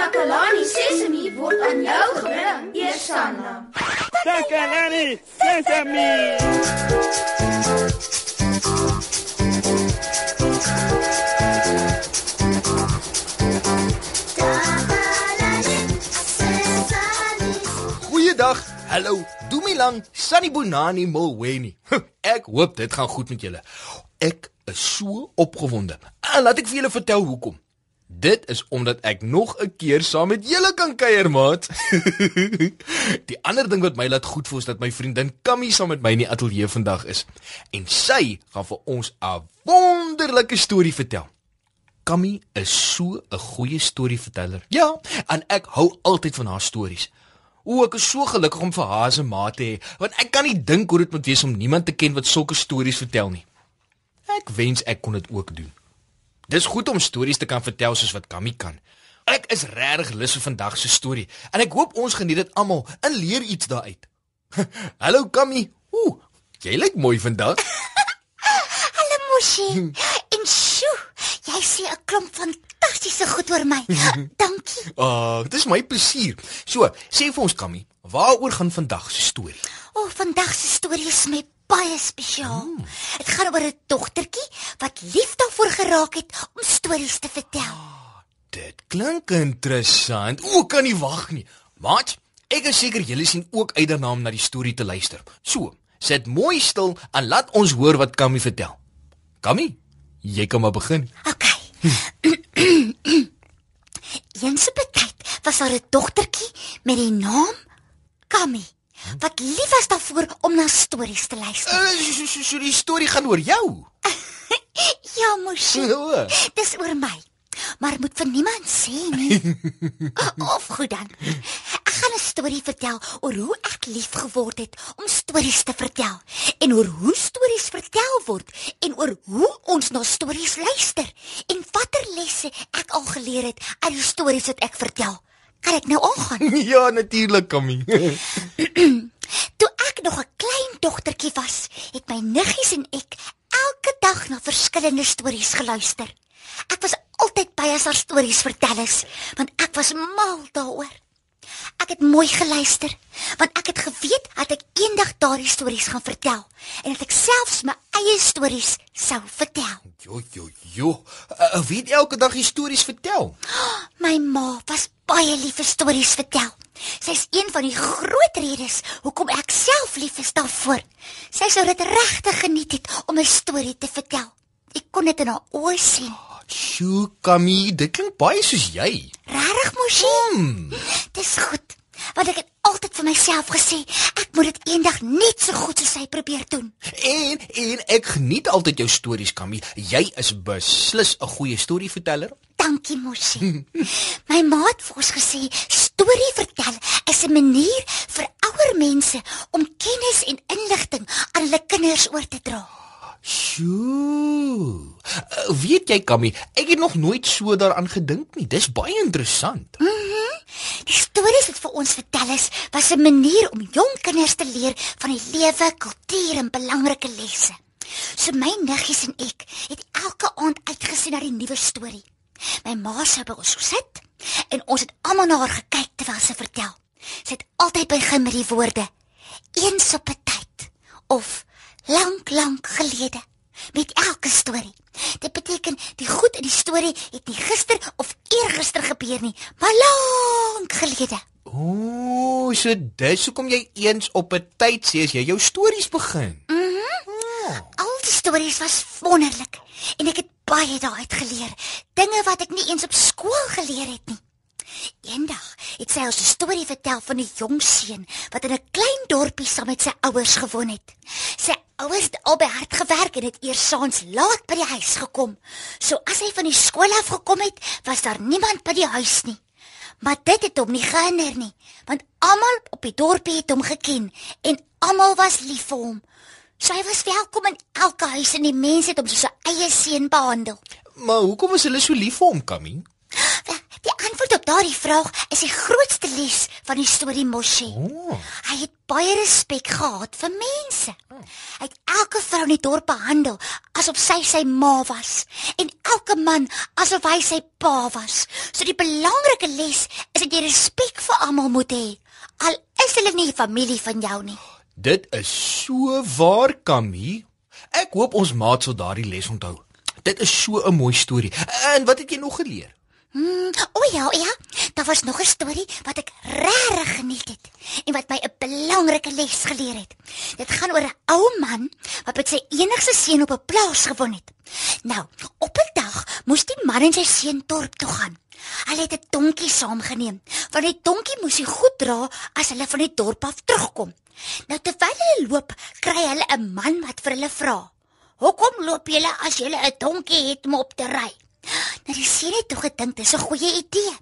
Takalani Sesemi word aan jou gebring, Eersanna. Takalani Sesemi. Goeiedag. Hallo. Doemilang Sunny Bonani Molweni. Ek hoop dit gaan goed met julle. Ek is so opgewonde. En laat ek vir julle vertel hoekom. Dit is omdat ek nog 'n keer saam met julle kan kuier, maat. die ander ding wat my laat goed voel is dat my vriendin Kammy saam met my in die ateljee vandag is en sy gaan vir ons 'n wonderlike storie vertel. Kammy is so 'n goeie storieverteller. Ja, en ek hou altyd van haar stories. O, ek is so gelukkig om vir haar se ma te hê, want ek kan nie dink hoe dit moet wees om niemand te ken wat sulke stories vertel nie. Ek wens ek kon dit ook doen. Dis goed om stories te kan vertel soos wat Kammy kan. Ek is regtig lus vir vandag se storie en ek hoop ons geniet dit almal en leer iets daaruit. Hallo Kammy. Ooh, jy lyk mooi vandag. Hallo Moshi. En sjoe, jy sê 'n klomp fantastiese goed oor my. Dankie. Ah, uh, dis my plesier. So, sê vir ons Kammy, waaroor gaan vandag se storie? O, oh, vandag se storie is my baie spesiaal. Dit hmm. gaan oor 'n dogtertjie wat lief daarvoor geraak het om stories te vertel. Oh, dit klink interessant. O, kan nie wag nie. Maat, ek is seker julle sien ook uit daarna om na die storie te luister. So, sit mooi stil en laat ons hoor wat Kammy vertel. Kammy, jy kan maar begin. OK. Eens op 'n tyd was daar 'n dogtertjie met die naam Kammy wat lief was daarvoor om na stories te luister. Uh, so, so, so die storie gaan oor jou. ja, mosie. Ja. Dis oor my. Maar moet vir niemand sê nie. of goed dan. Ek gaan 'n storie vertel oor hoe ek lief geword het om stories te vertel en oor hoe stories vertel word en oor hoe ons na stories luister en watter lesse ek al geleer het uit die stories wat ek vertel. Kan ek nou aangaan? ja, natuurlik, Kammy. Toe ek nog 'n klein dogtertjie was, het my niggies en ek elke dag na verskillende stories geluister. Ek was altyd by as haar stories vertel is, want ek was mal daaroor. Ek het mooi geluister, want ek het geweet dat ek eendag daardie stories gaan vertel en dat ek selfs my eie stories sou vertel. Jo jo jo, uh, wie het elke dag stories vertel? My ma was baie lief vir stories vertel. Sy's een van die groot redes hoekom ek self lief is daarvoor. Sy sou dit regtig geniet het om 'n storie te vertel. Ek kon dit in haar oë sien. Sjoe, Kammy, dit klink baie soos jy. Regtig, Moshi? Hmm. Dis goed. Want ek het altyd vir myself gesê, ek moet dit eendag net so goed soos sy probeer doen. En en ek geniet altyd jou stories, Kammy. Jy is beslis 'n goeie storieverteller. Dankie, Moshi. My ma het vir ons gesê, storie vertel is 'n manier vir ouer mense om kennis en inligting aan hulle kinders oor te dra. Sjoe. Uh, weet jy, Kammy, ek het nog nooit so daaraan gedink nie. Dis baie interessant. Mhm. Mm die stories wat vir ons vertel is, was 'n manier om jong kinders te leer van die lewe, kultuur en belangrike lesse. So my niggies en ek het elke aand uitgesien na die nuwe storie. My ma sou by ons sit en ons het almal na haar gekyk terwyl sy vertel. Sy het altyd begin met die woorde: "Eens op 'n tyd" of "lank, lank gelede" met elke storie. Dit beteken die goed in die storie het nie gister of eergister gebeur nie, maar lank gelede. Ooh, so dis hoekom jy eens op 'n tyd sê as jy jou stories begin. Mhm. Mm oh. Al die stories was wonderlik en ek het baie daaruit geleer. Dinge wat ek nie eens op skool geleer het nie. Eendag het sy ons 'n storie vertel van 'n jong seun wat in 'n klein dorpie saam met sy ouers gewoon het. Sy ouers het albei hard gewerk en het eers saans laat by die huis gekom. So as hy van die skool af gekom het, was daar niemand by die huis nie. Maar dit het hom nie gehinder nie, want almal op die dorpie het hom geken en almal was lief vir hom. Sy was welkom in elke huis en die mense het hom soos 'n eie seun behandel. Maar hoekom is hulle so lief vir hom, Kammy? Daardie vraag is die grootste les van die storie Moshi. Oh. Hy het baie respek gehad vir mense. Oh. Hy het elke vrou in die dorp behandel asof sy sy ma was en elke man asof hy sy pa was. So die belangrike les is dat jy respek vir almal moet hê, al is hulle nie familie van jou nie. Dit is so waar, Kammy. Ek hoop ons maat sal daardie les onthou. Dit is so 'n mooi storie. En wat het jy nog geleer? Mm, o ja, o ja. Daar was nog 'n storie wat ek regtig geniet het en wat my 'n belangrike les geleer het. Dit gaan oor 'n ou man wat met sy enigste seun op 'n plaas gewoon het. Nou, op 'n dag moes die man en sy seun dorp toe gaan. Hulle het 'n donkie saamgeneem, want die donkie moes hy goed dra as hulle van die dorp af terugkom. Nou terwyl hulle loop, kry hulle 'n man wat vir hulle vra: "Hoekom loop julle as julle 'n donkie het om op te ry?" Nou die seun het toe gedink dis 'n goeie idee.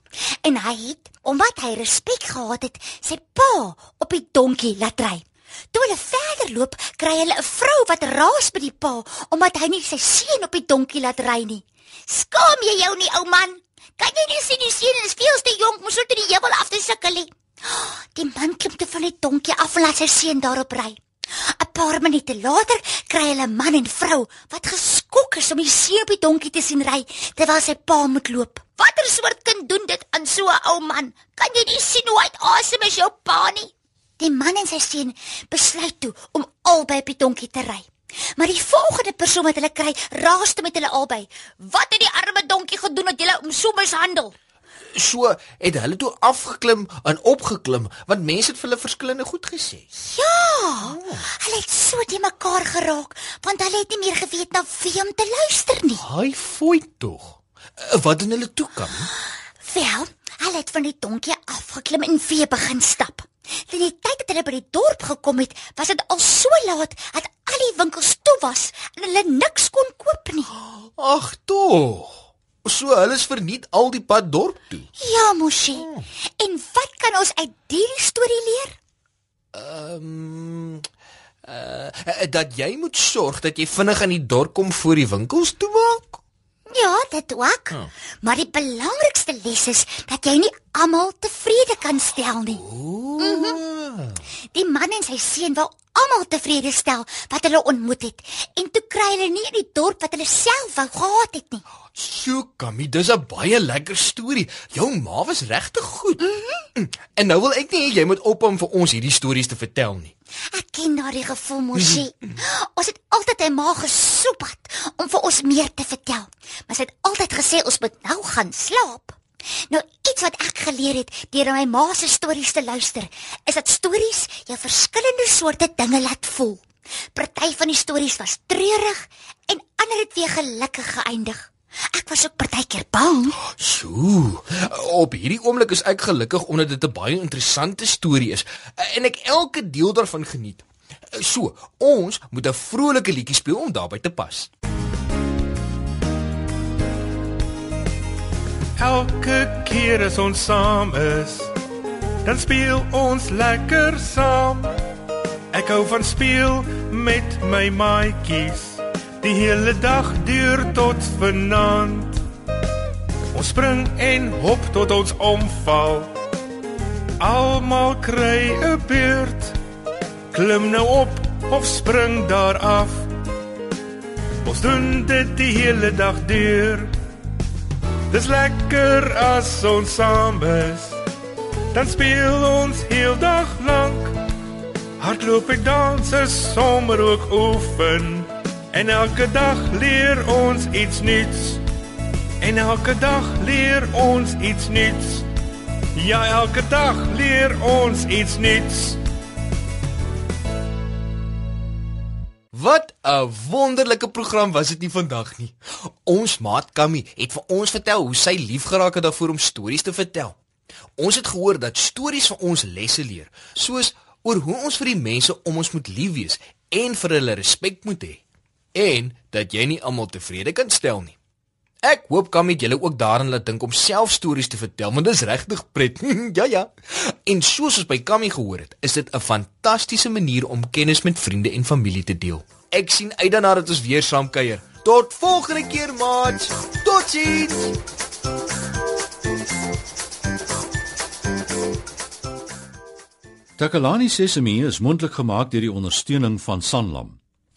En hy het, omdat hy respek gehad het, sy pa op die donkie laat ry. Toe hulle verder loop, kry hulle 'n vrou wat raas by die pa omdat hy nie sy seun op die donkie laat ry nie. "Skaam jy jou nie, ou man? Kan jy nie sien die seun is veel te jonk om so te die heuwel af te sukkel nie?" Die man klim toe van die donkie af en laat sy seun daarop ry. 'n Paar minute later kry hulle man en vrou wat geskok is om die seun op die donkie te sien ry terwyl sy pa moet loop. Watter soort kind doen dit aan so 'n ou man? Kan jy nie sien hoe asem is jou pa nie? Die man en sy seun besluit toe om albei op die donkie te ry. Maar die volgende persoon wat hulle kry, raaste met hulle albei. Wat het die arme donkie gedoen dat jy hom so mishandel? So het hulle toe afgeklim en opgeklim want mense het vir hulle verskillende goed gesê. Ja. Hulle het so te mekaar geraak want hulle het nie meer geweet na wie om te luister nie. Haai fooi tog. Eh, Wat doen hulle toe kan? Wel, hulle het van die donkie afgeklim en weer begin stap. Teen die tyd dat hulle by die dorp gekom het, was dit al so laat dat al die winkels toe was en hulle niks kon koop nie. Ag tog. So hulle is verniet al die pad dorp toe. Ja, mosie. En wat kan ons uit hierdie storie leer? Ehm uh, dat jy moet sorg dat jy vinnig aan die dorp kom voor die winkels toe maak. Ja, dit ook. Maar die belangrikste les is dat jy nie almal tevrede kan stel nie. Ooh. Die man en sy seun wou almal tevrede stel wat hulle ontmoet het en toe kry hulle nie die dorp wat hulle self wou gehad het nie. So, Kammy, dis 'n baie lekker storie. Jou ma was regtig goed. Mm -hmm. En nou wil ek nie jy moet ophou om vir ons hierdie stories te vertel nie. Ek ken daardie gevoel, mosie. Ons het altyd 'n ma gesoepat om vir ons meer te vertel. Maar sy het altyd gesê ons moet nou gaan slaap. Nou iets wat ek geleer het deur my ma se stories te luister, is dat stories jou verskillende soorte dinge laat voel. Party van die stories was treurig en ander het weer gelukkig geëindig. Ek was ook partykeer bang. Sjoe. Op hierdie oomblik is ek gelukkig omdat dit 'n baie interessante storie is en ek elke deel daarvan geniet. So, ons moet 'n vrolike liedjie speel om daarbey te pas. Elke keer as ons saam is, dan speel ons lekker saam. Ek hou van speel met my maatjies. Die hele dag deur tot vanaand. Ons spring en hop tot ons omval. Almal kry 'n beurt. Klim nou op of spring daar af. Ons doen dit die hele dag deur. Dis lekker as ons saam is. Dan speel ons heel dag lank. Hardloop en dans is sommer ook oefen. En elke dag leer ons iets nuuts. En elke dag leer ons iets nuuts. Ja, elke dag leer ons iets nuuts. Wat 'n wonderlike program was dit nie vandag nie. Ons maat Kammy het vir ons vertel hoe sy lief geraak het daarvoor om stories te vertel. Ons het gehoor dat stories vir ons lesse leer, soos oor hoe ons vir die mense om ons moet lief wees en vir hulle respek moet hê en dat jy nie almal tevrede kan stel nie. Ek hoop Kammy het julle ook daarin laat dink om self stories te vertel, want dit is regtig pret. ja ja. En soos ons by Kammy gehoor het, is dit 'n fantastiese manier om kennis met vriende en familie te deel. Ek sien uit daarna dat ons weer saam kuier. Tot volgende keer, maat. Totsiens. Takalani Sesemi is mondelik gemaak deur die ondersteuning van Sanlam.